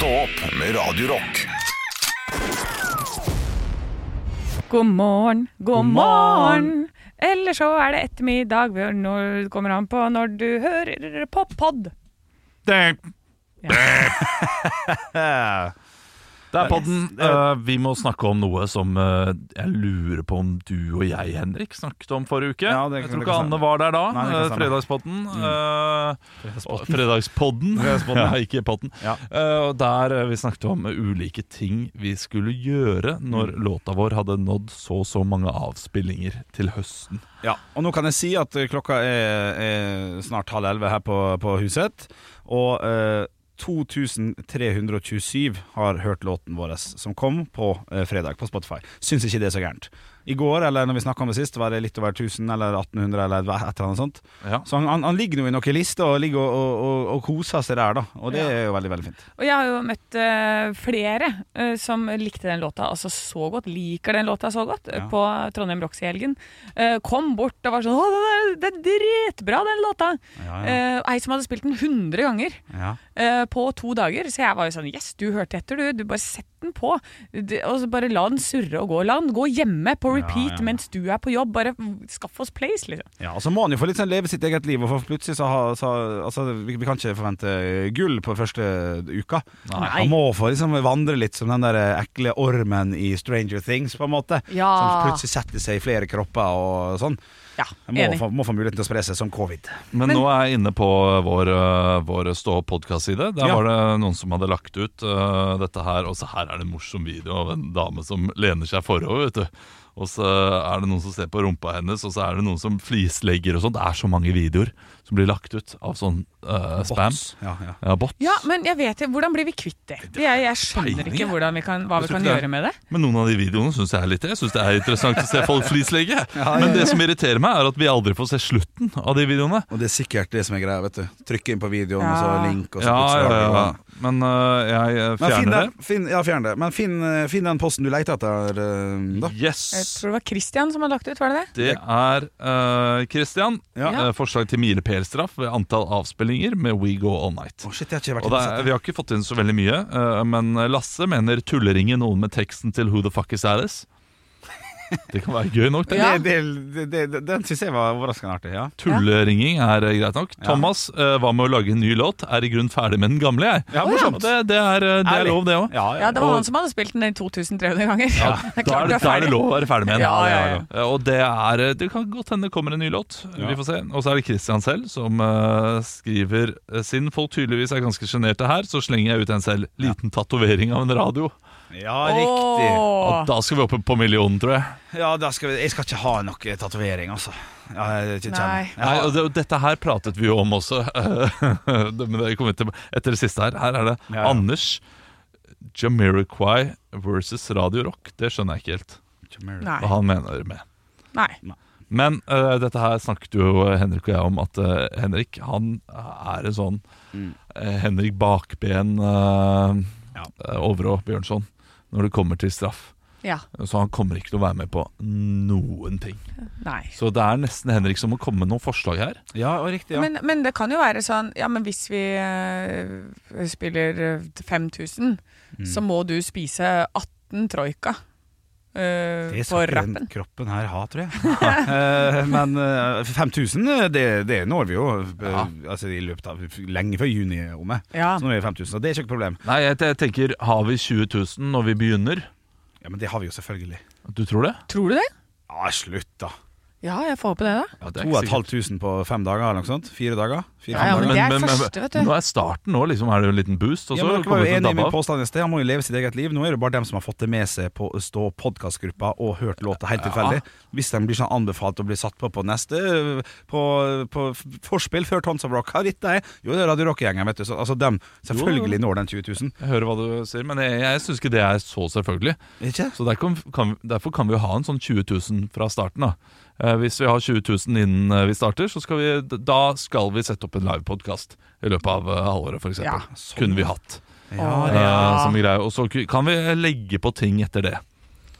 Stå opp med Radiorock. God morgen, god morgen. Eller så er det ettermiddag når det kommer an på når du hører på pod. Det er podden. Uh, vi må snakke om noe som uh, jeg lurer på om du og jeg, Henrik, snakket om forrige uke. Ja, jeg tror ikke Anne var der da. Nei, det eh. Fredagspodden. Mm. Fredagspodden. Fredagspodden, ja, ikke podden. Ja. Der vi snakket om ulike ting vi skulle gjøre når Mm. låta vår hadde nådd så og så mange avspillinger til høsten. Ja, og nå kan jeg si at klokka er, er snart halv elleve her på, på huset. Og 2327 har hørt låten vår som kom på eh, fredag på Spotify. Syns ikke det er så gærent. I går, eller når vi snakka om det sist, var det litt over 1000 eller 1800 eller et eller annet sånt. Ja. Så han, han, han ligger nå i noen lister og ligger og, og, og, og koser seg der, da. Og det Ja. er jo veldig, veldig fint. Og jeg har jo møtt uh, flere uh, som likte den låta altså så godt, liker den låta så godt, Ja. på Trondheim Rocks i helgen. Uh, kom bort og var sånn 'Å, det er, det er dritbra, den låta!' Ja, ja. Ei som hadde spilt den 100 ganger ja. på to dager. Så jeg var jo sånn 'Yes, du hørte etter, du. Du bare sett den på.' Du- Og så bare la den surre og gå. La den gå hjemme på repeat ja. mens du er på jobb. Bare skaff oss place, liksom. Ja, og så må han jo få litt sånn leve sitt eget liv. Og for plutselig så, ha, så altså, vi, vi kan ikke forvente gull på første uka. Nei. Han må få liksom vandre litt som den der ekle ormen i Stranger Things, på en måte. Ja. Som plutselig setter seg i flere kropper og sånn. Ja, må, få, må få muligheten til å spre seg som covid. Men, Men- nå er jeg inne på vår, uh, vår Stå podkast-side. Der Ja. var det noen som hadde lagt ut uh, dette her. Og så her er det en morsom video av en dame som lener seg forover. vet du Og så er det noen som ser på rumpa hennes, og så er det noen som flislegger og sånn. Det er så mange videoer som blir lagt ut av sånn uh, spam. Bots. Ja, ja. Ja, bots. Ja, men jeg vet ikke, hvordan blir vi kvitt det? Jeg, jeg skjønner ikke vi kan, hva vi kan det gjøre med det. Men noen av de videoene syns jeg er litt Jeg synes det er interessant å se folk flislegge. Men det som irriterer meg, er at vi aldri får se slutten av de videoene. Og det er sikkert det som er greia. vet du Trykke inn på videoen, og så link, og så Ja, plutselig ja, ja. Men uh, jeg Men finn fjerner den, det. finn, ja, fjern det. Men finn, eh, finn den posten du leter etter, eh, da. Jeg tror det var Christian som hadde lagt ut, var det det? Det er uh, Christian. Ja. Eh, forslag til milepælstraff ved antall avspillinger med We Go All Night. Oh shit, det. Vi har ikke fått inn så veldig mye, eh, men Lasse mener tulleringen noen med teksten til Who the fuck is Alice. Det kan være gøy nok, det. Ja. Det, det, det, det, den syns jeg var overraskende artig. Ja. Tulleringing er greit nok. Ja. Thomas, eh, hva med å lage en ny låt? Er i grunnen ferdig med den gamle, jeg. Ja, morsomt. Det, det, er, eh, det er Ærlig. lov, det òg. Ja, Ja, det var Og- han som hadde spilt den 2300 ganger. Ja, Det er da, klart er du det, er da er det ferdig. lov å være ferdig med den. Ja, ja, ja. Eh, Og det er eh, Det kan godt hende det kommer en ny låt. Ja. Vi får se. Og så er det Christian selv som eh, skriver eh, Siden folk tydeligvis er ganske sjenerte her, så slenger jeg ut en selv. Liten tatovering av en radio. Ja, riktig. Og da skal vi opp på millionen, tror jeg. Ja, da skal vi, Jeg skal ikke ha noe tatovering, altså. Ja, jeg, ikke Nei. Nei, og det, og dette her pratet vi jo om også. Men det kommer til etter det siste her. Her er det Ja, ja. Anders Jamiroquai versus Radio Rock. Det skjønner jeg ikke helt Nei. hva han mener med. Nei. Men uh, dette her snakket jo Henrik og jeg om at uh, Henrik han er en sånn Mm. uh, Henrik Bakben uh, Ja. Overå Bjørnson når det kommer til straff. Ja. Så han kommer ikke til å være med på noen ting. Nei. Så det er nesten Henrik som må komme med noen forslag her. ja, og riktig. Ja. Men, men det kan jo være sånn Ja, men hvis vi uh, spiller eh, 5000, Mm. så må du spise 18 troika eh, det skal ikke den kroppen her ha, tror jeg. uh, Men uh, 5000, eh, det, det når vi jo Ja. altså, i løpet av lenge før juni Om omme. Ja. Så nå er vi 5000, og det er ikke noe problem. Nei, jeg, jeg tenker Har vi 20 000 når vi begynner? Ja, Men det har vi jo selvfølgelig. Du tror det? Tror du det? Ja, slutt, da. Ja, jeg får håpe det, da. Ja, det er ikke sikkert. 2500 på fem dager eller noe sånt? Fire dager? Fire, Ja, ja, men dager. det er første, vet du. Nå er starten nå, liksom er det en liten boost. Og Ja, så men dere var jo enige i min påstand i sted. Han må jo leve sitt eget liv. Nå er det bare dem som har fått det med seg på å stå podkastgruppa og hørt låta helt Ja. tilfeldig. Hvis de blir sånn anbefalt å bli satt på på neste På, på forspill før Tons of Rock. Hva er dette? Jo, det er Radio Rock-gjengen, vet du. Så, altså, dem selvfølgelig når den 20 000. Jeg hører hva du sier, men jeg, jeg syns ikke det er så selvfølgelig. Ikke? Så der kan, kan, Derfor kan vi jo ha en sånn 20 000 fra starten. da Hvis vi har 20 000 innen eh, vi starter, så skal vi, da skal vi sette opp en livepodkast i løpet av eh, halvåret, f.eks. Ja, sånn, Kunne vi hatt. Ja, ja. det, eh, som greie. Og så kan vi legge på ting etter det.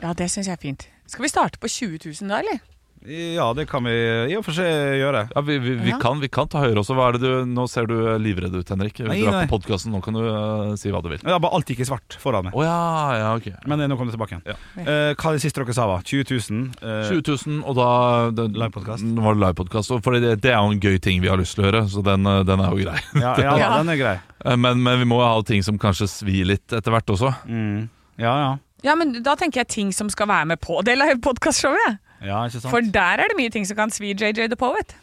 Ja, det syns jeg er fint. Skal vi starte på 20 000 da, eller? Ja, det kan vi i og for seg gjøre. Ja, vi, vi, vi, Ja. kan, vi kan ta høyre også. Hva er det du, nå ser du livredd ut, Henrik. Du er nei. på podkasten, nå kan du uh, si hva du vil. Ja, bare alt gikk i svart foran meg. Oh, ja, ja, ok. Men eh, nå kom det tilbake igjen. Ja. Uh, hva er det siste dere sa, var? 20 000? Uh, 20 000, og da. Nå var det livepodkast. For fordi Det, det er jo en gøy ting vi har lyst til å gjøre, så den, den er jo grei. ja, ja, den er grei. Men, men vi må jo ha ting som kanskje svir litt etter hvert også. Mm. Ja, ja. Ja, men da tenker jeg ting som skal være med på det live-podkastshowet. Ja, ikke sant? For der er det mye ting som kan svi JJ the Poet.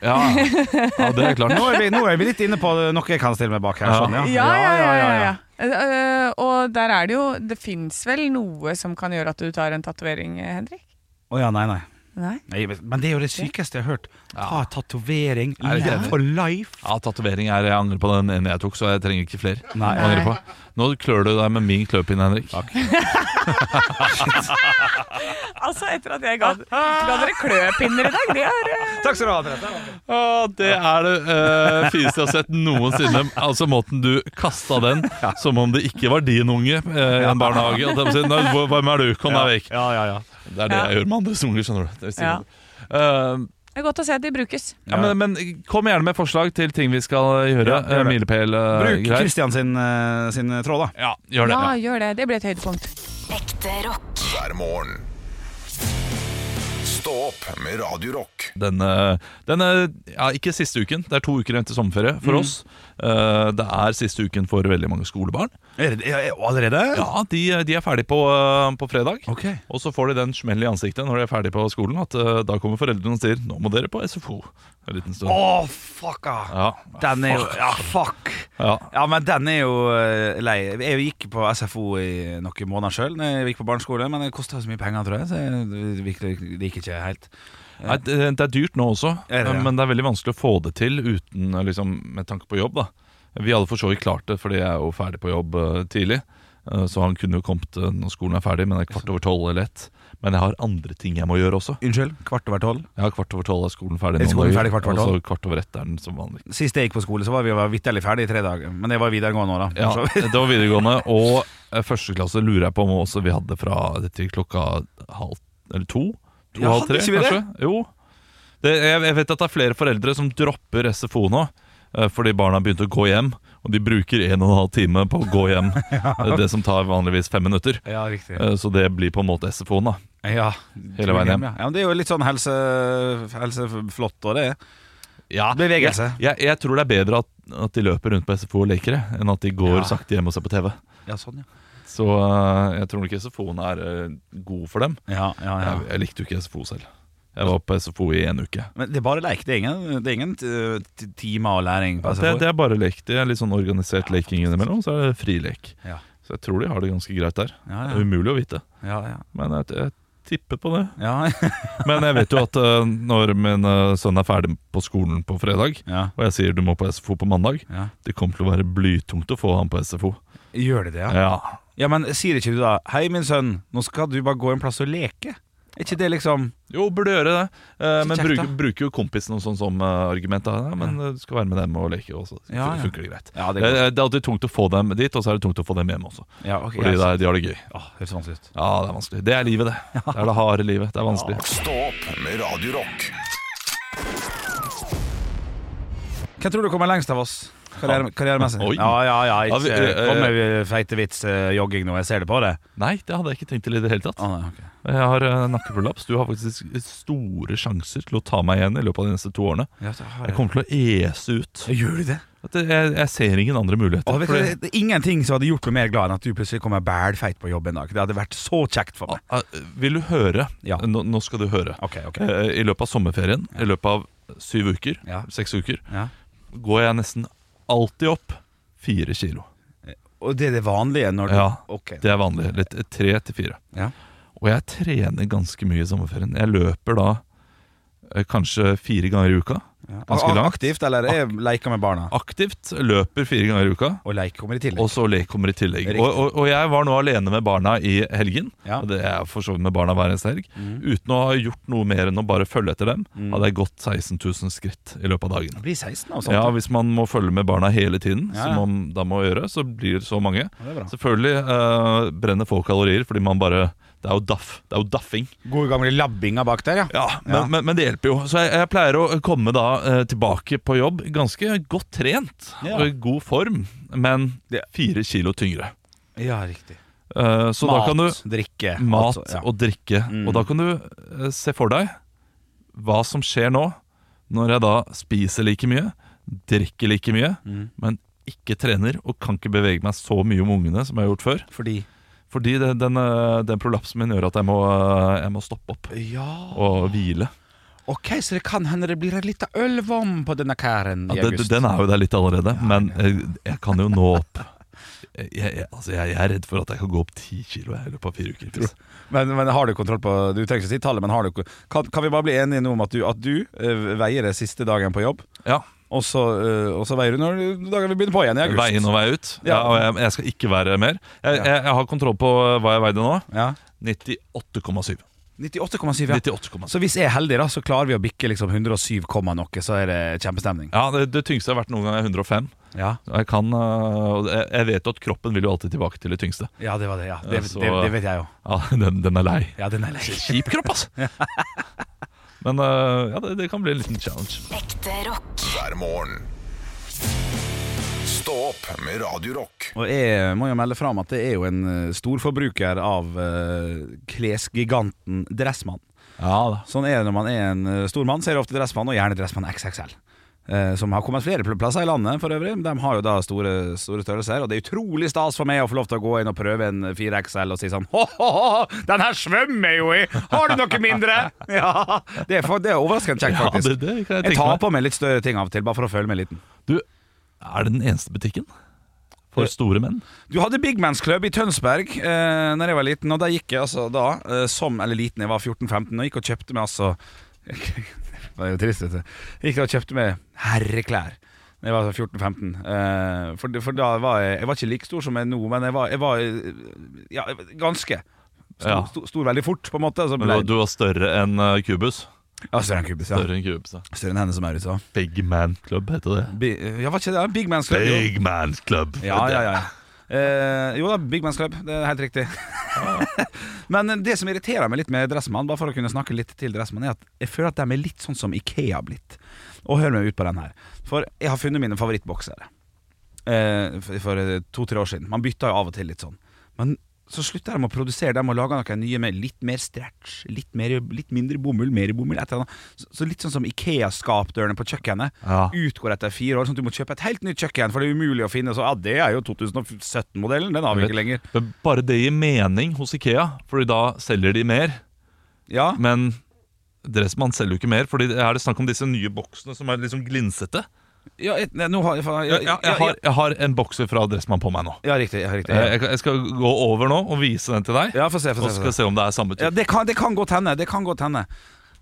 Ja, ja det er klart. Nå er, vi, nå er vi litt inne på noe jeg kan stille meg bak her. Sånn, ja. Ja, ja, ja. ja. Eh, og der er det jo Det fins vel noe som kan gjøre at du tar en tatovering, eh, Henrik? Å ja, nei, nei. Nei? nei. Men det er jo det sykeste jeg har hørt. Ta tatovering Er for life. Ja, Tatovering er Jeg angrer på den ene jeg tok, så jeg trenger ikke flere. Nei. Jeg angrer på. Nå klør du deg med min kløpinne, Henrik. Takk. Altså, etter at jeg ga, ga dere kløpinner i dag, det er uh... Takk skal du ha, Therese. Ja, det er det uh, fineste jeg har sett noensinne. Altså Måten du kasta den som om det ikke var din unge uh, i en barnehage. Hvem er du? Kom deg vekk. Ja, ja, ja. Det er det jeg gjør med andres unger. skjønner du det er Ja. Eh, Det er godt å se at de brukes. ja, men, men kom gjerne med forslag til ting vi skal gjøre. Ja, gjør Uh, det. Eh, Bruk greier. Christian sin, eh, sin tråd, da. Ja, gjør det. Ja, gjør det. Det blir et høydepunkt. Ekte rock. hver morgen. Stå opp med Radio Rock. Denne, denne ja, ikke siste uken, det er to uker igjen til sommerferie for Mm. oss. Eh, det er siste uken for veldig mange skolebarn. Er det er, er, allerede? Ja, de, de er ferdig på, eh, på fredag. Okay. Og så får de den smell i ansiktet når de er ferdig på skolen, at eh, da kommer foreldrene og sier 'nå må dere på SFO' en liten stund. Å, fucka! Ja, Den er jo Ja, fuck! ja. Ja, men den er jo lei. Jeg gikk på SFO i noen måneder sjøl, jeg gikk på barneskole, men det kosta så mye penger, tror jeg. Så jeg- liker ikke helt. Nei, det, det er dyrt nå også, det, ja? men det er veldig vanskelig å få det til uten liksom, med tanke på jobb. da Vi hadde for så vidt klart det, fordi jeg er jo ferdig på jobb uh, tidlig. Uh, så han kunne jo kommet uh, når skolen er ferdig, men det er kvart over tolv eller ett. Men jeg har andre ting jeg må gjøre også. Unnskyld, kvart over tolv. Ja, Kvart over tolv er skolen ferdig. Er skolen ferdig kvart over tolv? Og så kvart over ett er den som vanlig. Sist jeg gikk på skole, så var vi vitterlig ferdig i tre dager. Men det var videregående òg, da. Ja, det var videregående. Og første klasse lurer jeg på om også vi hadde fra til klokka halv Eller to? To Ja, av tre, kanskje? Jo. Det, jeg, jeg vet at det er flere foreldre som dropper SFO nå. eh, Fordi barna begynte å gå hjem, og de bruker en og en halv time på å gå hjem. Eh, Det som tar vanligvis fem minutter. Ja. Eh, Så det blir på en måte SFO-en, da. Ja, Hele veien hjem. Ja, ja men Det er jo litt sånn helse, helseflott, og det. Ja, Bevegelse. Jeg, jeg, jeg tror det er bedre at, at de løper rundt på SFO og leker det, enn at de går Ja. sakte hjem og ser på TV. Ja, sånn, ja. Så eh, jeg tror nok SFO-en er eh, god for dem. Ja, ja, ja. Jeg, jeg likte jo ikke SFO selv. Jeg var på SFO i en uke. Men det er bare lek? Det er ingen, det er ingen t- timer og læring på SFO? det er bare lek. Det er litt sånn organisert leking innimellom, så er det frilek. Ja. Så jeg tror de har det ganske greit der. Det er umulig å vite, Ja, ja. men jeg, jeg tipper på det. Ja, Men jeg vet jo at eh, når min eh, sønn er ferdig på skolen på fredag, og jeg sier du må på SFO på mandag, det kommer til å være blytungt å få han på SFO. Gjør det det, ja? Ja, Ja, men sier ikke du da Hei, min sønn, nå skal du bare gå en plass og leke? Er ikke det liksom Jo, burde gjøre det. Eh, men bruker, bruker jo kompisen noe sånt som uh, argument. Da. Ja, men eh, du skal være med dem og leke også. Så Ja, ja. funker det greit. Ja, Det det er, er det er alltid tungt å få dem dit, og så er det tungt å få dem hjem også. ja, ok, Fordi er, de har det gøy. Åh, Høres vanskelig ut. Ja, det er vanskelig. Det er livet, det. Det er det harde livet. Det er vanskelig. Stå opp med Radio Rock. Hvem tror du kommer lengst av oss? Karriere, karrieremessig? Oi. Ja, ja, ja. Ja, Ikke vi- eh, kom med feite vits eh, jogging nå, jeg ser det på det. Nei, det hadde jeg ikke tenkt til i det hele tatt. Å, nei, ok. Jeg har uh, nakkeprolaps. Du har faktisk store sjanser til å ta meg igjen i løpet av de neste to årene. ja, så har Jeg jeg. kommer til å ese ut. Gjør du det? At Jeg, jeg ser ingen andre muligheter. Og vet du, Fordi- det er ingenting som hadde gjort meg mer glad enn at du plutselig kommer bælfeit på jobb en dag. Det hadde vært så kjekt for meg. Ah, ah, Vil du høre? Ja. Nå, nå skal du høre. Ok, ok. Eh, I løpet av sommerferien, i løpet av syv uker, Ja. seks uker, Ja. går jeg nesten alltid opp fire kilo. Og det er det vanlige når du Ja, okay. Det er vanlig. Litt, tre til fire. Ja. Og jeg trener ganske mye i sommerferien. Jeg løper da kanskje fire ganger i uka. Ja. Ganske langt. Aktivt, eller Ak leker med barna? Aktivt løper fire ganger i uka. Og leik kommer i tillegg. Og så lek kommer i tillegg. Og, og, og jeg var nå alene med barna i helgen. Ja. Og det er for så vidt med barna hver eneste helg. Mm. Uten å ha gjort noe mer enn å bare følge etter dem, Mm. hadde jeg gått 16 000 skritt i løpet av dagen. Det blir 16 og sånt. Ja, Hvis man må følge med barna hele tiden, Ja, som man da må gjøre, så blir det så mange. Ja, det. Selvfølgelig eh, brenner få kalorier fordi man bare Det er jo daff. Det er jo daffing. Gode gamle labbinga bak der, ja. Ja, men, Ja. Men, men det hjelper jo. Så jeg, jeg pleier å komme da eh, tilbake på jobb ganske godt trent Ja. og i god form, men fire kilo tyngre. Ja, riktig. Eh, mat, du drikke. Mat altså, ja. og drikke. Mm. Og da kan du eh, se for deg hva som skjer nå, når jeg da spiser like mye, drikker like mye, Mm. men ikke trener og kan ikke bevege meg så mye om ungene som jeg har gjort før. Fordi Fordi det, den, eh, den prolapsen min gjør at jeg må, eh, jeg må stoppe opp Ja. og hvile. Ok, så det kan hende det blir en liten ølvom på denne kæren i Ja, august. den er jo der litt allerede, men jeg, jeg kan jo nå opp jeg, jeg, altså jeg, er redd for at jeg kan gå opp ti kilo i løpet av fire uker. Men, men har du kontroll på Du trenger ikke si tallet, men har du kan, kan vi bare bli enige nå om at du, at du eh, veier det siste dagen på jobb, Ja, og så, øh, og så veier du når dagen vi begynner på igjen i august? Vei inn og vei ut. Ja, Ja. og jeg, jeg skal ikke være mer. Jeg, jeg, jeg har kontroll på hva jeg veide nå. Ja. 98,7. 98,7, ja. 98,7. Så hvis jeg er heldig, da, så klarer vi å bikke liksom 107, noe, så er det kjempestemning. Ja, det, det tyngste jeg har vært noen gang er 105. Ja, Jeg, kan, øh, jeg, jeg vet at kroppen vil jo alltid tilbake til det tyngste. ja det var det. ja Det, så- det, det vet jeg jo. Ja, Den, den er lei. Ja, den er lei. Kjip kropp, altså! Men uh, ja, det, det kan bli en liten challenge. Ekte rock. hver morgen. Stå opp med Radio Rock. Og jeg må jo melde fram at det er jo en eh, storforbruker av uh, klesgiganten Dressmann. Ja da. Sånn er det når man er en stor mann, så er det ofte Dressmann, og gjerne Dressmann XXL. Eh, som har kommet flere plasser i landet for øvrig. De har jo da store, store størrelser, og det er utrolig stas for meg å få lov til å gå inn og prøve en 4XL og si sånn Ho-ho-ho, den her svømmer jo i! Har du noe mindre? Ja, Det er, for, det er overraskende kjekt, Ja, faktisk. det, det kan jeg jeg tar på meg litt større ting av og til, bare for å føle meg liten. Du, er det den eneste butikken for store menn? Du hadde Big Man's Club i Tønsberg eh, Når jeg var liten, og der gikk jeg altså da, eh, som eller liten, jeg var 14-15, og gikk og kjøpte meg altså Det er jo trist, vet du. Gikk og kjøpte meg herreklær. Da jeg var 14-15. Eh, for, for da var jeg Jeg var ikke like stor som jeg er nå, men jeg var, jeg var eh, ja, ganske. Stor, Ja. stor, stor veldig fort, på en måte. Altså, ble, du, var større enn uh, Kubus. ja, større enn Kubus, ja. Større enn Kubus, ja. Større enn henne som Maurits sa. Big Man Club heter det. Bi- Ja, var ikke det? Big Man's Club. Big Man's Club. Ja, ja, ja. Eh, jo da, Big Man's Club. Det er helt riktig. Men det som irriterer meg litt med Dressmann, bare for å kunne snakke litt til Dressmann, er at jeg føler at de er litt sånn som Ikea har blitt. Og hør meg ut på den her. For jeg har funnet mine favorittboksere. Eh, for to-tre år siden. Man bytter jo av og til litt sånn. Men så slutter de å produsere dem og lage noen nye med litt mer stretch, litt, mer, litt mindre bomull, mer bomull. etter. Så, litt sånn som Ikea-skapdørene på kjøkkenet Ja. utgår etter fire år. Sånn at du må kjøpe et helt nytt kjøkken, for det er umulig å finne. Så ja, det er jo 2017-modellen. Den har vi ikke lenger. Men Bare det gir mening hos Ikea, Fordi da selger de mer. Ja, Men Dressmann selger jo ikke mer, Fordi er det snakk om disse nye boksene som er liksom glinsete. Ja, et, nei, nå har, jeg, ja, Jeg, jeg, har, jeg har en bokser fra Dressmann på meg nå. ja, riktig. Ja, riktig Eh, ja. Jeg, jeg skal gå over nå og vise den til deg. ja få se. Få se, få skal se. om det er samme Ja, det, kan, det kan godt hende. Det kan godt hende.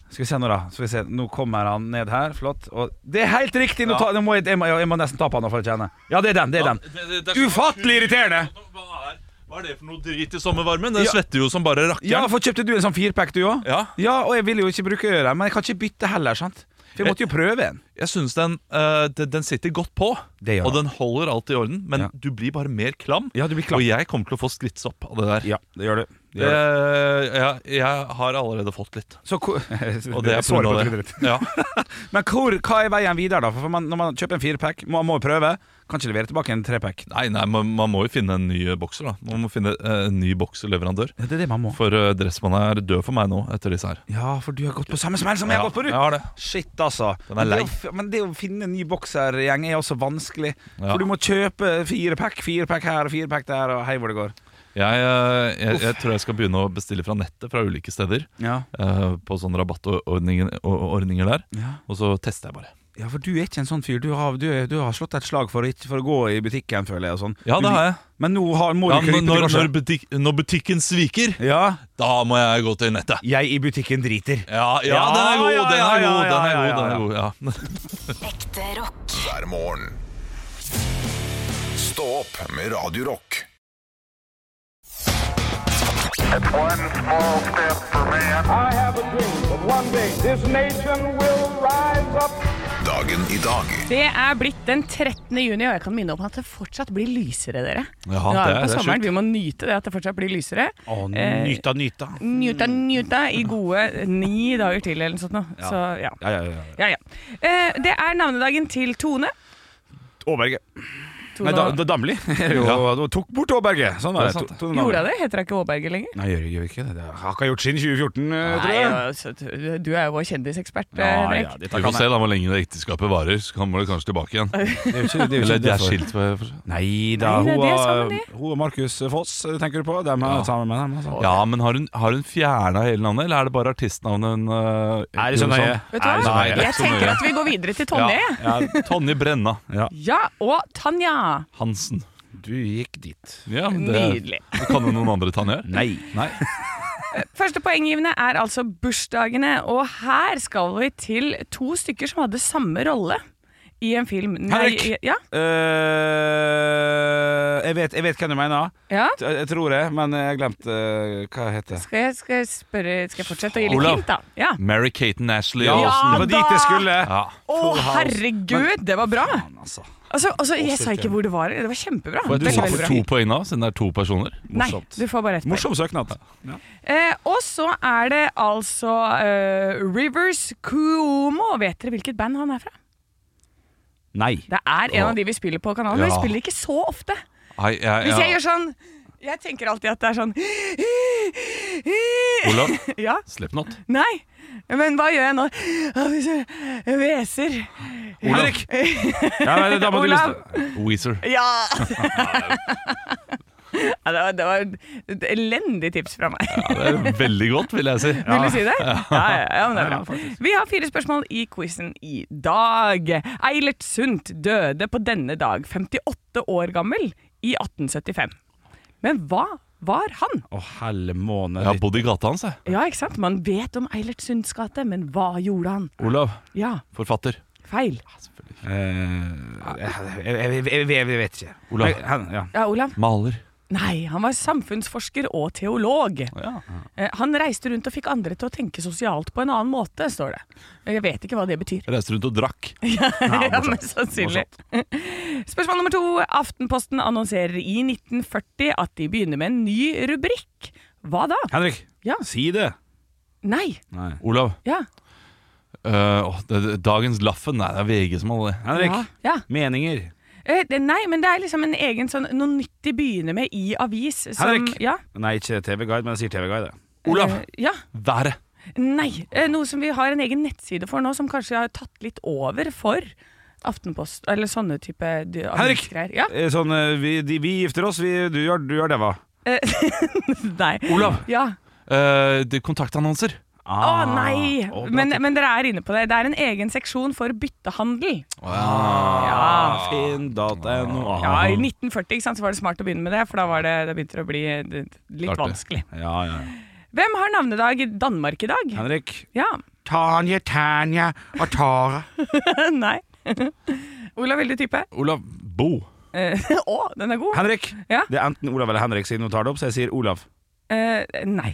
Skal vi se Nå da Skal vi se Nå kommer han ned her. Flott. Og det er helt riktig! Nå, ta, nå må jeg, jeg, må, jeg må nesten ta på han nå for å kjenne. Ja, det er den. det er den Ufattelig irriterende! Hva er, hva er det for noe drit i sommervarmen? Den svetter jo som bare Ja, for Kjøpte du en sånn firpack, du òg? Ja. ja, og jeg vil jo ikke bruke øret, men jeg kan ikke bytte heller. sant? For jeg måtte jo prøve en. Jeg syns den, uh, den, den sitter godt på, Det gjør og den. holder alt i orden. Men Ja. du blir bare mer klam. Ja, klam. Og jeg kommer til å få skrittsopp av det der. Ja, det gjør du. Det Det, gjør du. jeg, jeg har allerede fått litt. Så Og det er pga. det. Ja. Men hvor, hva er veien videre, da? For man, Når man kjøper en firepack, må man må prøve. Kan ikke levere tilbake en trepack. Nei, nei man, man må jo finne en ny bokser. da Man må finne eh, en ny bokserleverandør. Ja, det er det man må. For uh, Dressmann er død for meg nå, etter disse her. Ja, for du har gått på samme smell som jeg har gått på, du! jeg har det. Shit, altså. Den er Men det å Men det å finne en ny boksergjeng er også vanskelig. Ja. For du må kjøpe fire pack, fire pack her og fire pack der, og hei hvor det går. Jeg, eh, jeg, jeg tror jeg skal begynne å bestille fra nettet fra ulike steder. Ja. Uh, på sånne rabattordninger der. Ja. Og så tester jeg bare. Ja, for du er ikke en sånn fyr. Du har, du, du har slått et slag for, å for å gå i butikken, føler jeg. Og sånn. Ja, det har jeg. Men nå har, må Ja, du når, krype når, butik, når butikken sviker, Ja, da må jeg gå til nettet. jeg i butikken driter. Ja, ja, Ja, den er god, den er god, den er god, den er god, ja. Ekte rock. hver morgen. Stå opp med Radio Rock. One small step for man. I have a dream that one day this nation will rise up. Dagen i dag Det er blitt den 13. juni, og jeg kan minne om at det fortsatt blir lysere, dere. Ja, Nå er det, på det er sommeren, vi må nyte det at det fortsatt blir lysere. Å, Eh, nyta, nyta. Njuta, njuta i gode ni dager til, eller noe sånt. nå. Ja. Så ja. Ja, ja, ja. ja, ja. Eh, det er navnedagen til Tone. Åberge. Nei, da, da Damli. ja. tok bort Åberge. Sånn var Det det. sant, To- Tone Gjorde jeg det? Heter hun ikke Aaberge lenger? Nei, gjør gjør ikke det. Det har ikke gjort siden 2014, Nei, tror jeg. altså, du- du er jo vår kjendisekspert. Ja, eh, ja, Vi får se da hvor lenge det ekteskapet varer, så kommer det kanskje tilbake igjen. Er er Eller de er skilt. for- for- Nei da, hun, og- hun og Markus Foss eh, tenker du på? De er Ja. sammen med dem. Altså. Ja, men har hun, har hun fjerna hele navnet, eller er det bare artistnavnet hun uh, Er det så nøye? Vet du hva? Jeg tenker at vi går videre til Tonje. Ja, ja, Tonje Brenna Ja. Ja, og Tanja. Hansen. Du gikk dit. Ja, men det, Nydelig. Kan jo noen andre Tanja? Nei. Nei. Første poenggivende er altså bursdagene, og her skal vi til to stykker som hadde samme rolle i en film. Nei, Henrik! ja, Uh, jeg, vet, jeg vet hvem du mener. ja. Jeg, tror det, men jeg har glemt uh, hva det heter. Skal jeg, skal jeg spørre Skal jeg fortsette å gi litt hint, da? Ja. Mary Katen Ashley Ja, Olsen. det var dit jeg skulle. Å, herregud, det var bra! Faen, altså. Altså, altså, jeg sa ikke hvor det var. Det var kjempebra. Får Veldig, jeg to, to poeng nå, siden det er to personer? Nei, Morsomt. du får bare ett poeng. Morsom søknad. Eh, og så er det altså eh, Rivers Cuomo. Vet dere hvilket band han er fra? Nei. Det er en av de vi spiller på kanalen. Men vi spiller ikke så ofte. Hvis jeg, gjør sånn Jeg tenker alltid at det er sånn Olav, Ja, Slipknot. nei. Men hva gjør jeg nå? Jeg hveser Olav. Ja, det da må du Olav. liste. Weezer. Ja! ja det, var, det var et elendig tips fra meg. Ja, det er veldig godt, vil jeg si. Vil du si det? Ja, ja, ja, men det er bra. Vi har fire spørsmål i quizen i dag. Eilert Sundt døde på denne dag, 58 år gammel, i 1875. Men hva var han? Å, helle måne. Jeg har bodd i gata hans, jeg. Ja, ikke sant? Man vet om Eilert Sunds gate, men hva gjorde han? Olav, Ja, forfatter. feil. Eh, jeg, jeg, jeg, jeg, jeg vet ikke. Olav. Han- ja. Ja, Olav? Maler. Nei, han var samfunnsforsker og teolog. Ja. Eh, Han reiste rundt og fikk andre til å tenke sosialt på en annen måte, står det. Jeg vet ikke hva det betyr. Reiste rundt og drakk. Ja, mest sannsynlig. Spørsmål nummer to. Aftenposten annonserer i 1940 at de begynner med en ny rubrikk. Hva da? Henrik, Ja. si det. Nei. Nei. Olav, Ja. øh, åh, det, det, dagens Laffen. Nei, det er VG som holder det. Henrik, Ja. ja. meninger. Eh, nei, men det er liksom en egen sånn Noe nytt de begynner med i avis. Som, Henrik. Ja. Nei, ikke TV-guide, men jeg sier TV-guide. Olav, Eh, ja. været. Nei. Eh, noe som vi har en egen nettside for nå, som kanskje har tatt litt over for Aftenpost, eller sånne type Henrik! Ja. Sånn, vi, de, vi gifter oss, vi, du gjør, du gjør det, hva? Eh, nei. Olav, Ja. Uh, det ah, Å nei! Oh, Men, men dere er inne på det. Det er en egen seksjon for byttehandel. Ah, Finn.no. Ja, I 1940 ikke sant, så var det smart å begynne med det, for da var det, det begynte å bli litt Klart vanskelig. Ja, ja. Hvem har navnedag i Danmark i dag? Henrik. Ja. Tanje, Tanja og Tara. Nei. Olav, vil du type? Olav, Bo. Eh, Å, den er god. Henrik. Ja. Det er enten Olav eller Henrik siden hun tar det opp, så jeg sier Olav. Eh, nei.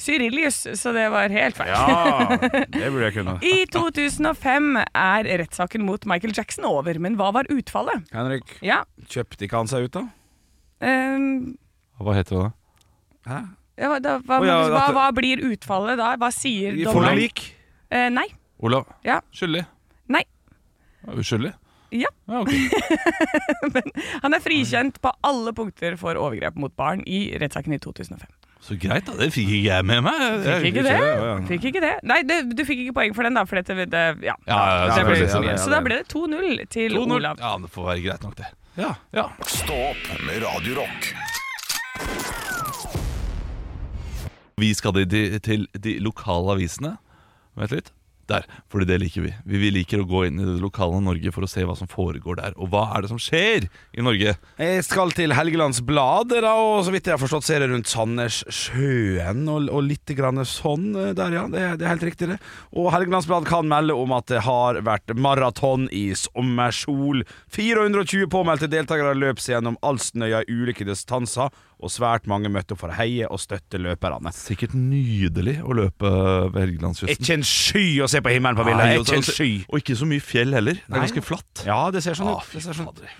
Cyrillius, så det var helt feil. Ja, det burde jeg kunne. I 2005 er rettssaken mot Michael Jackson over, men hva var utfallet? Henrik, Ja. kjøpte ikke han seg ut, da? ehm, Hva heter det? Hæ? ja, da, hva, oh, ja, hva, at- hva blir utfallet da? Hva sier dommeren? forlik? Eh, nei. Olav, Ja. skyldig. Nei. Uskyldig? Ja. Ja, ok. Han er frikjent på alle punkter for overgrep mot barn i rettssaken i 2005. Så greit, da. Det fikk ikke jeg med meg. Fikk ikke det? det, ja, ja. Fikk ikke det? Nei, det, du fikk ikke poeng for den, da. For dette, det, ja. Ja, ja, ble så, ja, så da ble det 2-0 til Olav. Ja, det får være greit nok, det. Ja. Ja. Stå opp med Radiorock. Vi skal til de lokale avisene. Vent litt. Der, fordi det liker vi. Vi liker å gå inn i det lokale Norge for å se hva som foregår der. Og hva er det som skjer i Norge? Jeg skal til Helgelands Blad, og så vidt jeg har forstått, så er rundt Sandnessjøen og, og litt grann sånn eh, der, ja. Det, det er helt riktig, det. Og Helgelands Blad kan melde om at det har vært maraton i sommersol. 420 påmeldte deltakere løp seg gjennom Alstenøya ulike distanser, og svært mange møtte opp for å heie og støtte løperne. Sikkert nydelig å løpe ved Helgelandskysten. Ikke en sky å se på himmelen på bildet. Ikke en sky. Og ikke så mye fjell heller. Det er ganske flatt. Ja, det ser sånn Ah, ut. ser sånn. fader.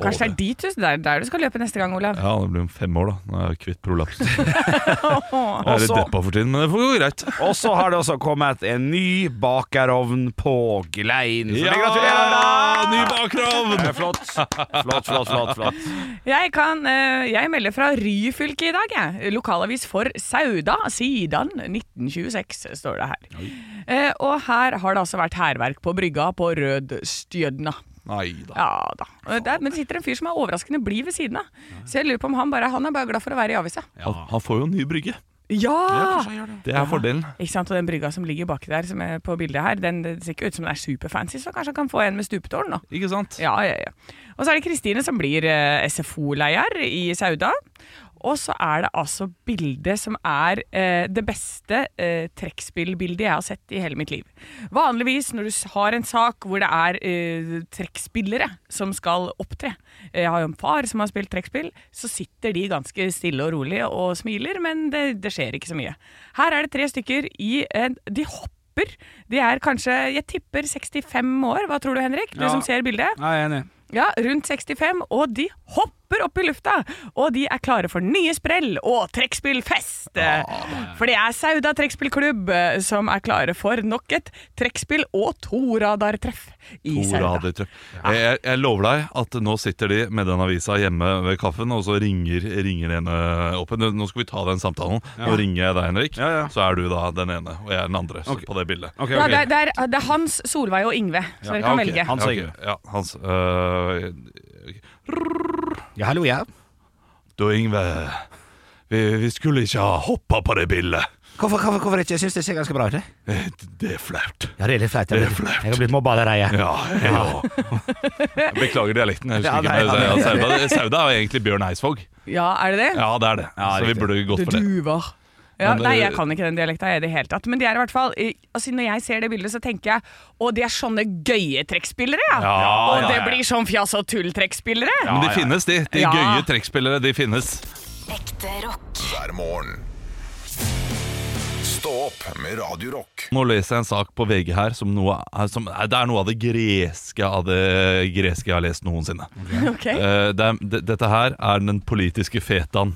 Kanskje det er dit du, der, der du skal løpe neste gang, Olav. Ja, det blir om fem år, da. Nå er jeg kvitt prolaps. Jeg er litt deppa for tiden, men det får gå greit. Og så har det også kommet en ny bakerovn på Glein. Så Ja! gratulerer! Ny bakerovn! Er Flott. Flott, flott, flott. flott. Jeg, kan, eh, jeg melder fra Ryfylke i dag. Jeg. Lokalavis for Sauda, siden 1926, står det her. Eh, og her har det altså vært hærverk på brygga på Rødstjødna. Nei da. Ja da. Der, men det sitter en fyr som er overraskende blid ved siden av. Så jeg lurer på om han bare Han er bare glad for å være i avisa. Han, han får jo en ny brygge. Ja! Det er fordelen. Ikke sant, og Den brygga som ligger baki der, som er på bildet her, den det ser ikke ut som den er superfancy, så kanskje han kan få en med stupetårn nå. Ikke sant? Ja, ja, ja. Og så er det Kristine som blir eh, SFO-leder i Sauda. Og så er det altså bildet som er eh, det beste eh, trekkspillbildet jeg har sett i hele mitt liv. Vanligvis når du har en sak hvor det er eh, trekkspillere som skal opptre Jeg har jo en far som har spilt trekkspill, så sitter de ganske stille og rolig og smiler, men det, det skjer ikke så mye. Her er det tre stykker i en De hopper. De er kanskje, jeg tipper 65 år. Hva tror du, Henrik? Du Ja. som ser bildet. Jeg er enig. Ja, rundt 65, og de hopper opp i lufta! Og de er klare for nye sprell og trekkspillfest! For det er Sauda trekkspillklubb eh, som er klare for nok et trekkspill- og toradartreff i To Sauda. Ja. Jeg, jeg, lover deg at nå sitter de med den avisa hjemme ved kaffen, og så ringer, ringer den ene opp. Nå skal vi ta den samtalen. Nå ringer jeg deg, Henrik. Ja, ja. Så er du da den ene, og jeg er den andre Okay. På det bildet. Okay, Ja, det, er, det, er, det er Hans, Solveig og Yngve, så dere kan velge. Hans Ja, og. Yngve. Ja, Hans. øh, Ja, hallo, ja. Du, Yngve vi, vi skulle ikke ha hoppa på det bildet. Hvorfor, hvorfor, hvorfor ikke? Jeg syns det ser ganske bra ut. det. Eh, Det er flaut. Ja, det er litt flaut. Det er Jeg, flaut. jeg har blitt mobba allerede. Ja, ja. Jeg Beklager dialekten. Jeg Ja, nei, ikke nei, ja, nei. Sauda, Sauda er jo egentlig Bjørn Eidsvåg. Ja, er det det? Ja, det er det. Ja, så vi riktig. burde gått for det. Duver. Ja, Men, nei, eh, jeg kan ikke den dialekta i det hele tatt. Men de er i hvert fall eh, altså Når jeg ser det bildet, så tenker jeg Å, de er sånne gøye trekkspillere, ja! Ja, og ja, det ja. blir sånn fjas og tull-trekkspillere! Men de finnes, de. De Ja. gøye trekkspillere, de finnes. Ekte rock. hver morgen. Stå opp med Radio Rock. Nå leser jeg en sak på VG her som, noe, som Det er noe av det greske av det greske jeg har lest noensinne. Okay. Uh, det det, dette her er den politiske fetaen.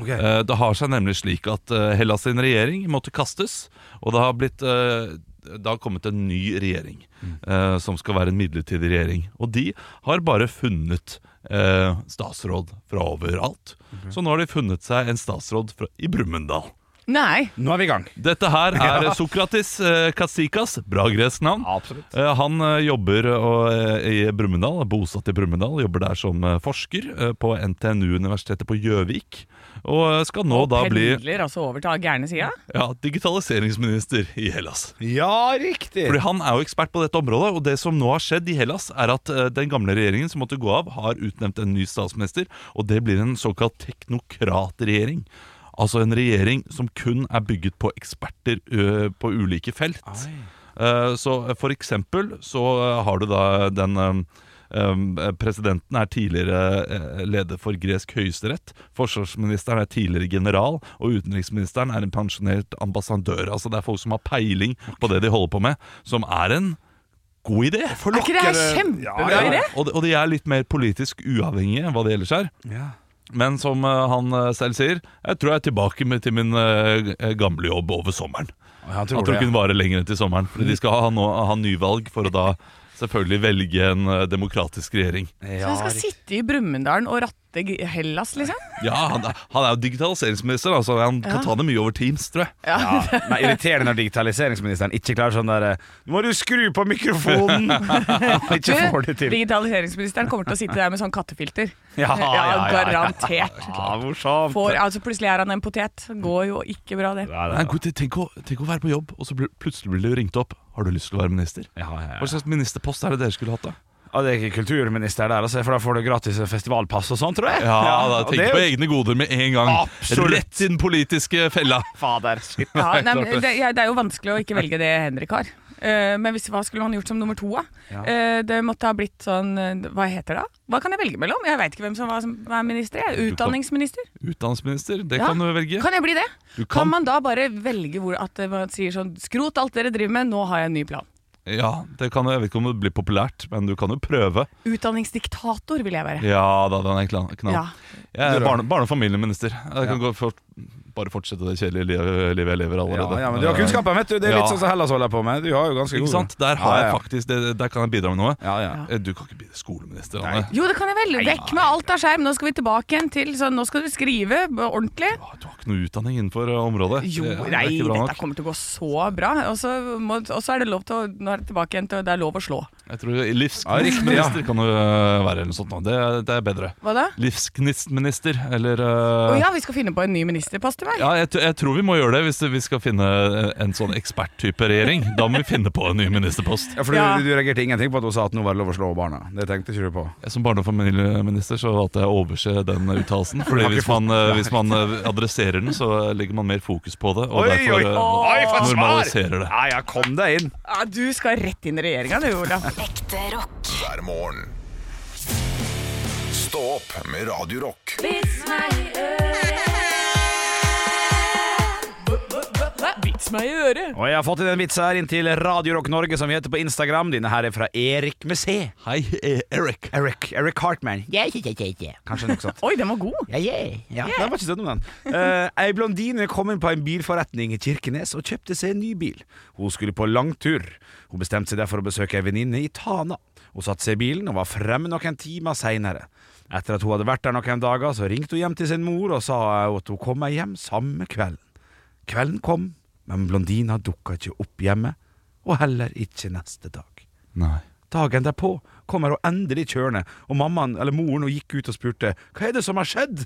Ok. Uh, det har seg nemlig slik at uh, Hellas sin regjering måtte kastes, og det har blitt uh, det har kommet en ny regjering eh, som skal være en midlertidig regjering. Og de har bare funnet eh, statsråd fra overalt. Så nå har de funnet seg en statsråd fra, i Brumunddal. Nei. Nå er vi i gang. Dette her er Sokratis eh, Katsikas, bra gresk navn. Absolutt. Eh, Han eh, jobber eh, i Brumunddal, er bosatt i Brumunddal, jobber der som eh, forsker eh, på NTNU-universitetet på Gjøvik. Og eh, skal nå da bli Pendler altså over til gærne sida? ja, digitaliseringsminister i Hellas. Ja, riktig. Fordi Han er jo ekspert på dette området, og det som nå har skjedd i Hellas, er at eh, den gamle regjeringen som måtte gå av, har utnevnt en ny statsminister, og det blir en såkalt teknokratregjering. Altså en regjering som kun er bygget på eksperter ø, på ulike felt. Eh, Så for eksempel så eh, har du da den eh, eh, Presidenten er tidligere eh, leder for gresk høyesterett. Forsvarsministeren er tidligere general, og utenriksministeren er en pensjonert ambassadør. Altså Det er folk som har peiling på det de holder på med, som er en god idé. Er ikke det en kjempebra Ja, ja. idé? Og de, og de er litt mer politisk uavhengige enn hva det ellers er. Ja. Men som eh, han eh, selv sier, jeg tror jeg er tilbake med, til min eh, gamle jobb over sommeren. Han tror tror ikke hun varer lenger enn til sommeren. Fordi de skal ha, nå, ha nyvalg for å da selvfølgelig velge en eh, demokratisk regjering. Så han skal sitte i Brumunddal og ratte Hellas, liksom? Ja, han, er- han er jo digitaliseringsminister, altså han kan Ja. ta det mye over Teams, tror jeg. Ja, men Irriterende når digitaliseringsministeren ikke klarer sånn der Nå må du skru på mikrofonen! ikke får det til. digitaliseringsministeren kommer til å sitte der med sånn kattefilter. Ja, ja, ja, ja. Garantert. Ja. Får, altså Plutselig er han en potet. Går jo ikke bra, det. Nei, Nei, nei. tenk, å, tenk å være på jobb, og så blir- plutselig blir du ringt opp. Har du lyst til å være minister? ja, ja, Hva slags ministerpost er det dere skulle hatt, da? Ja, det er ikke kulturminister der, altså, for da får du gratis festivalpass og sånn, tror jeg. Ja, da, Tenk det på egne goder med en gang. Absolutt. Rett i den politiske fella. Fader. shit. Ja, nei, men det, ja, det er jo vanskelig å ikke velge det Henrik har. Eh, men hvis, hva skulle han gjort som nummer to? da? Ja. Eh, det måtte ha blitt sånn eh, Hva heter det? da? Hva kan jeg velge mellom? Jeg veit ikke hvem som var, som er minister. Jeg. Utdanningsminister. Utdanningsminister, det Ja. kan du velge. Kan jeg bli det? Kan kan, man da bare velge hvor at man sier sånn Skrot alt dere driver med, nå har jeg en ny plan. ja, det kan, jeg vet ikke om det blir populært, men du kan jo prøve. Utdanningsdiktator vil jeg være. Ja da, den er knall. Ja. Jeg er barne, barne- og familieminister. Jeg kan gå for, bare fortsette det kjedelige livet, livet jeg lever allerede. ja, men du har kunnskapen, vet du. Det er litt Ja. sånn som Hellas holder på med. Du har jo ganske Ikke god sant? Der har jeg faktisk det, Der kan jeg bidra med noe. Ja, ja. Eh, Du kan ikke bli skoleminister, Anne. Jo, det kan jeg vel. Vekk med alt av skjerm. Nå skal vi tilbake igjen til så Nå skal du skrive ordentlig. Du har ikke noe utdanning innenfor eh, området. Jo, nei, det dette kommer til å gå så bra. Og så er det lov til å Nå er det tilbake igjen til det er lov å slå. Jeg tror Livsgnistminister Ja, kan du eh, være, eller noe sånt. nå. Det, er- det er bedre. Hva da? Livsgnistminister, eller Å eh, ja, vi skal finne på en ny ministerpost til meg. Ja, jeg, jeg tror vi må gjøre det hvis vi skal finne en sånn eksperttype regjering. Da må vi finne på en ny ministerpost. Ja, for du, Ja. du reagerte ingenting på at hun sa at nå var det lov å slå barna. Det tenkte ikke du på. Jeg Som barne- og familieminister så valgte jeg å overse den uttalelsen. Fordi hvis man, hvis man adresserer den, så legger man mer fokus på det. Og Oi, derfor oi, oi, normaliserer det. Ja, ja, kom deg inn. Ja, du skal rett inn i regjeringa, du, Olav. Ekte rock. hver morgen. Stå opp med Radio Rock. Vits meg i øret. Og jeg har fått inn en vits her inn til Radio Rock Norge, som vi heter på Instagram. Denne her er fra Erik med C. Hei, eh, Eric. Eric, yeah, yeah. Kanskje noe sånt. Oi, den var god. Ja, ja. Den var ikke sånn om den. Uh, ei blondine kom inn på en bilforretning i Kirkenes og kjøpte seg en ny bil. Hun skulle på langtur. Hun bestemte seg derfor å besøke ei venninne i Tana. Hun satte seg i bilen og var fremme noen timer seinere. Etter at hun hadde vært der noen dager, så ringte hun hjem til sin mor og sa at hun kom hjem samme kvelden. Kvelden kom, men blondina dukka ikke opp hjemme, og heller ikke neste dag. Nei. Dagen derpå kommer hun endelig kjørende, og mammaen eller moren hun gikk ut og spurte hva er det som har skjedd.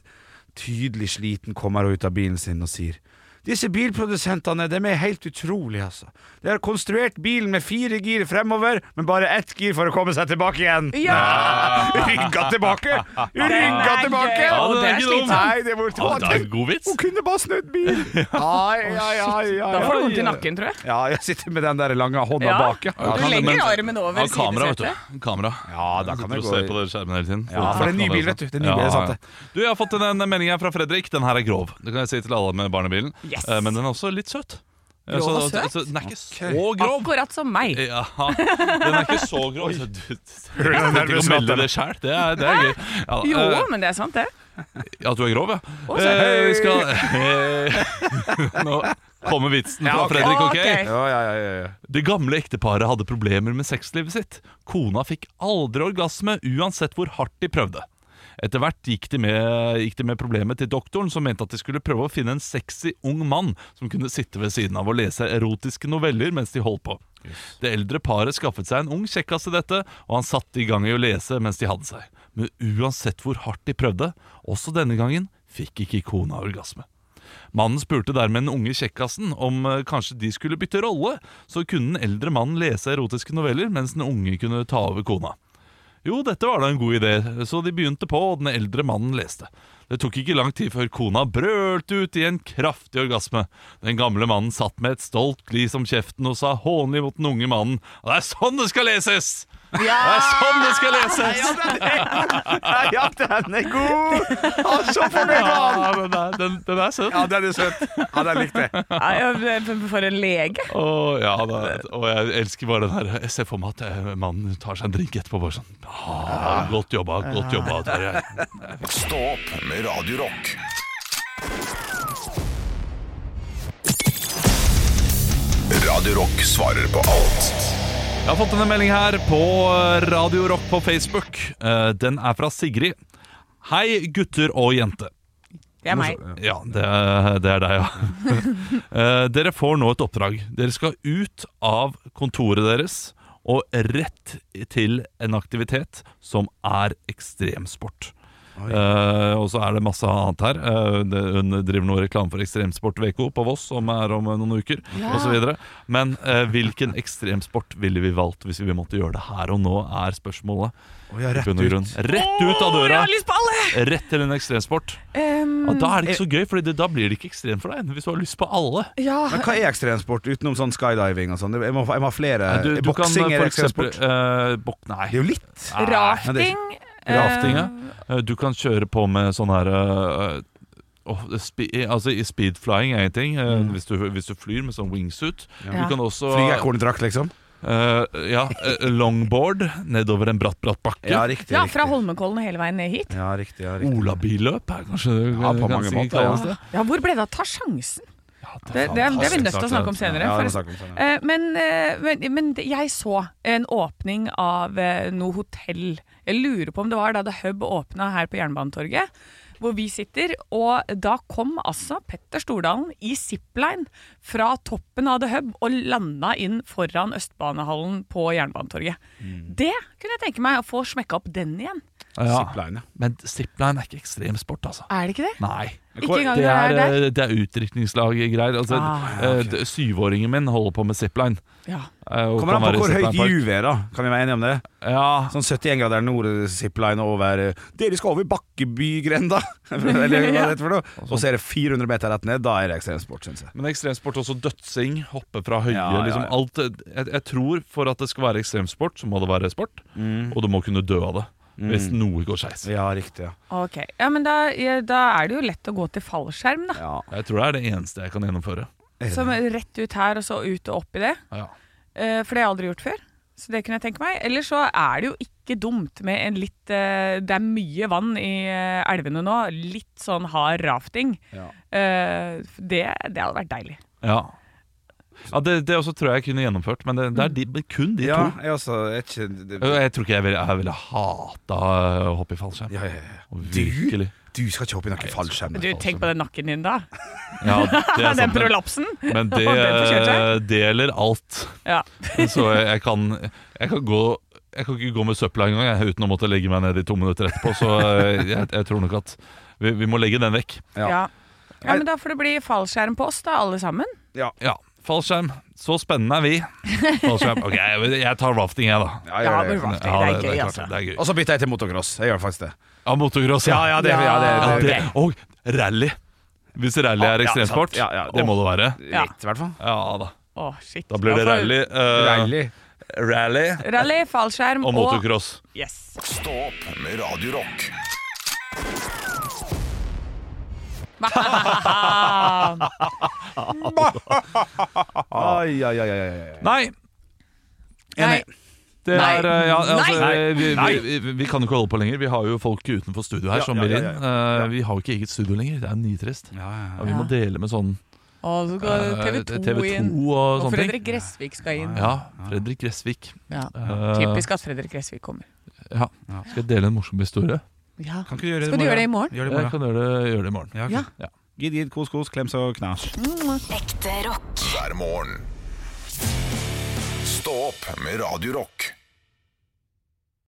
Tydelig sliten kommer hun ut av bilen sin og sier disse bilprodusentene de er helt utrolige, altså. De har konstruert bilen med fire gir fremover, men bare ett gir for å komme seg tilbake igjen. Ja! Rygga tilbake! Rygga tilbake! Ja, det er slitsomt. Nei, det var Ja, det er en god vits. Hun kunne bare snudd bil. Ai, ai, ai, ai, Da får du vondt i nakken, tror jeg. Ja, jeg sitter med den der lange hånda Ja. bak. Ja. Du legger men- armen over Ja, kamera, vet du. Kamera. Ja, da kan du se gå på den skjermen hele tiden. Ja, for det er en ny bil, vet du. Det er en ny bil, sant det. Du, Jeg har fått en, en melding her fra Fredrik. Den her er grov. Det kan jeg si til alle med barnebilen. Yes. Eh, Men den er også litt søt. Eh, Grov og så- søt? så Den er ikke så grov. Akkurat som meg. Ja, den er ikke så grov. Så Du, du, du, er du nervøs melde latter. det sjøl. Det, er- det er gøy. Ja, Jo, eh, men det er sant, det. ja, du er grov, ja. Å, så Eh, vi skal eh, Nå kommer vitsen fra Ja, ok. Fredrik, ok? Ok. Ja, ja, ja, ja. Det gamle ekteparet hadde problemer med sexlivet sitt. Kona fikk aldri orgasme, uansett hvor hardt de prøvde. Etter hvert gikk de, med, gikk de med problemet til doktoren, som mente at de skulle prøve å finne en sexy ung mann som kunne sitte ved siden av og lese erotiske noveller mens de holdt på. Det eldre paret skaffet seg en ung kjekkas til dette, og han satte i gang i å lese mens de hadde seg. Men uansett hvor hardt de prøvde, også denne gangen, fikk ikke kona orgasme. Mannen spurte dermed den unge kjekkasen om eh, kanskje de skulle bytte rolle, så kunne den eldre mannen lese erotiske noveller, mens den unge kunne ta over kona. Jo, dette var da en god idé, så de begynte på, og den eldre mannen leste. Det tok ikke lang tid før kona brølte ut i en kraftig orgasme. Den gamle mannen satt med et stolt glis om kjeften og sa hånlig mot den unge mannen «Og Det er sånn det skal leses! Det er sånn det skal leses! Ja, den er god! Ja, så fornøyd han! Ja, den, er, den, den er søt. Ja, den er søt. Ja, den likte jeg. For en lege. Å, ja, da, og jeg elsker bare den her Jeg ser for meg at eh, mannen tar seg en drink etterpå. Bare sånn ah, Godt jobba, godt jobba. Terje. Stå opp med Radio Rock. Radio Rock svarer på alt Jeg har fått en melding her på Radio Rock på Facebook. Eh, Den er fra Sigrid. Hei, gutter og jente. Det er meg. Ja, det, er- det er deg, ja. Eh, Dere får nå et oppdrag. Dere skal ut av kontoret deres og rett til en aktivitet som er ekstremsport. Eh, og så er det masse annet her. Uh, det, hun driver noe reklame for Ekstremsport VK på Voss, som er om noen uker, Ja. og så videre Men uh, hvilken ekstremsport ville vi valgt hvis vi måtte gjøre det her og nå, er spørsmålet. Oh, ja, rett ut. Rett ut av døra! alle! Rett til en ekstremsport. Um, Ja, da er det ikke så gøy, for da blir det ikke ekstremt for deg. Hvis du har lyst på alle. ja, Men hva er ekstremsport utenom sånn skydiving og sånn? Jeg må, jeg må ha flere. Du, du kan Boksing er for eksempel ekstremsport. Uh, bok, Nei. Det er jo litt. Nei. rafting. Rafting, ja. eh, Eh, Du kan kjøre på med sånn her eh, åh, spe, altså i Speedflying er en ting, mm. hvis, du, hvis du flyr med sånn wingsuit. Ja. Du kan også Flygekorndrakt, liksom. Uh, Ja, eh, longboard nedover en bratt, bratt bakke. Ja, riktig. ja, fra Holmenkollen hele veien ned hit. Ja, riktig, ja, riktig. Olabilløp er kanskje Ja, på mange måter, ja. det. Ja, hvor ble det av ta sjansen? Ja, Det, det, det er vi nødt til å snakke om senere. Ja, det snakke om senere. Eh, men, eh, men, men jeg så en åpning av eh, noe hotell. Jeg lurer på om det var da The Hub åpna her på Jernbanetorget, hvor vi sitter. Og da kom altså Petter Stordalen i zipline fra toppen av The Hub og landa inn foran Østbanehallen på Jernbanetorget. Det kunne jeg tenke meg å få smekka opp den igjen. Ja. Zipline. Men zipline er ikke ekstremsport, altså. Er det ikke det? Nei. Ikke engang Det er, er der? eh, det er utdrikningslaggreier. Altså, Ah, eh, d- Syvåringen min holder på med zipline. Ja. eh, og Kommer an på hvor høyt juvet er, da. Kan vi være enige om det? Ja, Sånn 71 grader nord zipline over Dere skal over Bakkebygrenda! ja. Og så er det 400 meter rett ned. Da er det ekstremsport, syns jeg. Men ekstremsport også dødsing, hoppe fra høye Ja, ja, liksom alt jeg, jeg tror for at det skal være ekstremsport, så må det være sport. Og du må kunne dø av det hvis noe går skeis. Ja, riktig. ja Ok, ja, men da, ja, da er det jo lett å gå til fallskjerm, da. Ja. Jeg tror det er det eneste jeg kan gjennomføre. Som rett ut her og så ut og opp i det. Ja. Eh, for det har jeg aldri gjort før. Så det kunne jeg tenke meg. Eller så er det jo ikke dumt med en litt eh, Det er mye vann i eh, elvene nå. Litt sånn hard rafting. Ja. Eh, det, det hadde vært deilig. Ja, ja det, det også tror jeg jeg kunne gjennomført, men det, det er de, kun de Ja, to. jeg også jeg, ikke det, Jeg tror ikke jeg ville, jeg ville hata å hoppe i fallskjerm. ja, ja, ja. Virkelig. Du skal ikke hoppe i noen fallskjerm. Du, Tenk på den nakken din, da. Ja, det er Den prolapsen. men det, det gjelder alt. Ja. Så jeg, jeg, kan, jeg kan gå Jeg kan ikke gå med søpla engang uten å måtte legge meg ned i to minutter etterpå. Så eh, jeg, jeg tror nok at vi, vi må legge den vekk. Ja. Ja. ja, men da får det bli fallskjerm på oss, da, alle sammen. Ja. Ja, Fallskjerm. Så spennende er vi. Fallskjerm. Ok, jeg, jeg tar rafting, jeg, da. Ja, Ja, men det. rafting. Ja, det er det, det, gøy, altså. det er gøy. Og så bytter jeg til motocross. Jeg gjør faktisk det. Ja, motocross. Ja, ja, det, ja, det, det, det, og rally. Hvis rally er ekstremsport. Ja, ja. det må det være. Ja. Litt, i hvert fall. Ja da. Å, shit. Da blir det rally. Uh, Rally. rally Rally, fallskjerm og motocross. Yes. Stå opp med Radio Rock. Ai, ai, ai, ai. Nei, Nei. det Nei. er eh, ja, altså, Nei. vi, vi, vi, vi kan jo ikke holde på lenger. Vi har jo folk utenfor studio her Ja, som vil ja, inn. ja, uh, Vi har jo ikke eget studio lenger. Det er nitrist. Ja, ja, Ja, vi må dele med sånn Og så skal eh, TV 2, TV2 inn. og Og. Fredrik Gressvik skal inn. Ja, Fredrik Gressvik. Ja. Typisk at Fredrik Gressvik kommer. Ja. Skal jeg dele en morsom historie? Ja. Kan ikke du gjøre det Skal du gjøre det i morgen? Gjør det i Jeg kan gjøre det, gjøre det i morgen. Ja, okay. Ja. Gid, gid, kos, kos, klems og knas. Ekte rock. hver morgen. Stå opp med Radio Rock.